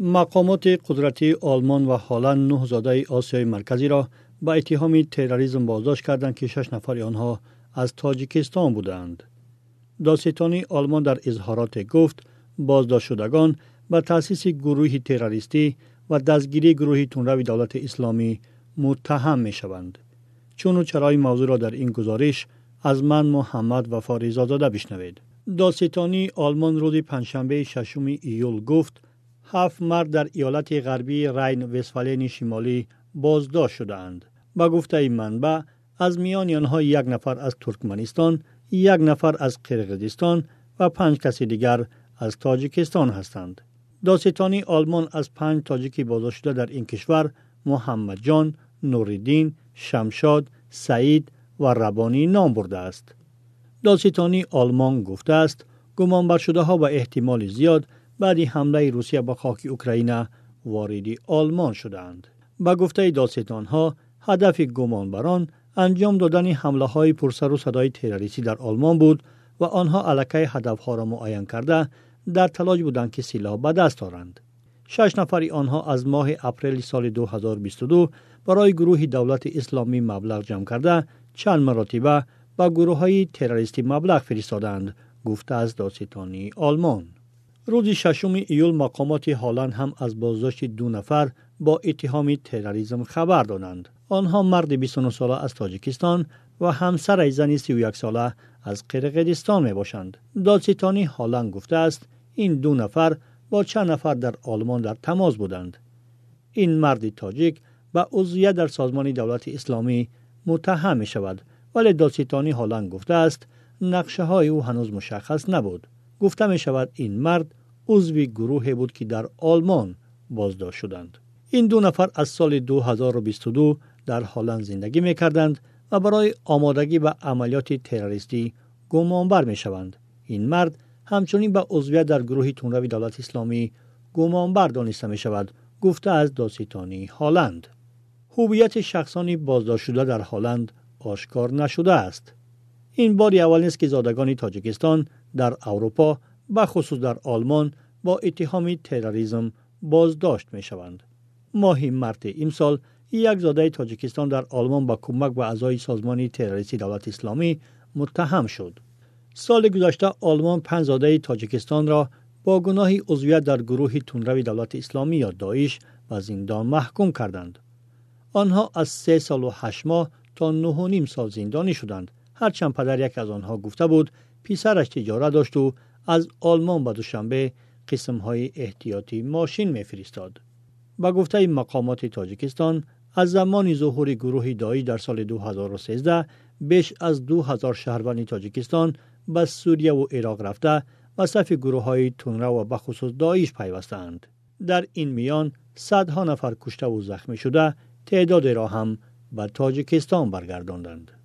مقامات قدرتی آلمان و هلند نه زاده آسیای مرکزی را با اتهام تروریسم بازداشت کردند که شش نفر آنها از تاجیکستان بودند. داستانی آلمان در اظهارات گفت بازداشت شدگان به تأسیس گروهی تروریستی و دستگیری گروهی تونروی دولت اسلامی متهم می شوند. چون و چرای موضوع را در این گزارش از من محمد و فاریزا زاده بشنوید. داستانی آلمان روز پنجشنبه ششم ایول گفت هفت مرد در ایالت غربی رین وستفالین شمالی بازداشت شدهاند. با گفته این منبع از میان آنها یک نفر از ترکمنستان، یک نفر از قرقیزستان و پنج کسی دیگر از تاجیکستان هستند. داستانی آلمان از پنج تاجیکی بازداشت شده در این کشور محمد جان، نوریدین، شمشاد، سعید و ربانی نام برده است. داستانی آلمان گفته است گمان شده ها و احتمال زیاد بعدی حمله روسیه به خاک اوکراین واردی آلمان شدند. با گفته داستان ها هدف گمان بران انجام دادن حمله های پرسر و صدای تروریستی در آلمان بود و آنها علکه هدف ها را معین کرده در تلاش بودند که سلاح به دست دارند. شش نفر آنها از ماه اپریل سال 2022 برای گروه دولت اسلامی مبلغ جمع کرده چند مراتبه با گروه های تروریستی مبلغ فرستادند گفته از داستانی آلمان. روز ششم ایول مقامات هالند هم از بازداشت دو نفر با اتهام تروریسم خبر دادند. آنها مرد 29 ساله از تاجیکستان و همسر زن 31 ساله از قرقیزستان می باشند. دادستانی هالند گفته است این دو نفر با چند نفر در آلمان در تماس بودند. این مرد تاجیک به عضویت در سازمان دولت اسلامی متهم می شود ولی دادستانی هالند گفته است نقشه های او هنوز مشخص نبود. گفته می شود این مرد عضوی گروه بود که در آلمان بازداشت شدند. این دو نفر از سال 2022 در هلند زندگی می کردند و برای آمادگی به عملیات تروریستی گمانبر می شوند. این مرد همچنین به عضویت در گروه تونروی دولت اسلامی گمانبر دانسته می شود گفته از داستانی هالند. هویت شخصانی بازداشت شده در هلند آشکار نشده است. این بار اول نیست که زادگان تاجیکستان در اروپا به خصوص در آلمان با اتهام تروریسم بازداشت می شوند. ماهی مرت امسال یک زاده تاجیکستان در آلمان با کمک به اعضای سازمان تروریستی دولت اسلامی متهم شد. سال گذشته آلمان پنج زاده تاجیکستان را با گناه عضویت در گروه تونروی دولت اسلامی یا داعش و زندان محکوم کردند. آنها از سه سال و هشت ماه تا نه و نیم سال زندانی شدند. هرچند پدر یک از آنها گفته بود پیسرش تجارت داشت و از آلمان به دوشنبه قسم های احتیاطی ماشین میفرستاد. با گفته مقامات تاجیکستان از زمان ظهور گروه دایی در سال 2013 بیش از 2000 شهروند تاجیکستان به سوریه و عراق رفته و صف گروه های تونرا و بخصوص دایش پیوستند. در این میان صدها نفر کشته و زخمی شده تعداد را هم به تاجیکستان برگرداندند.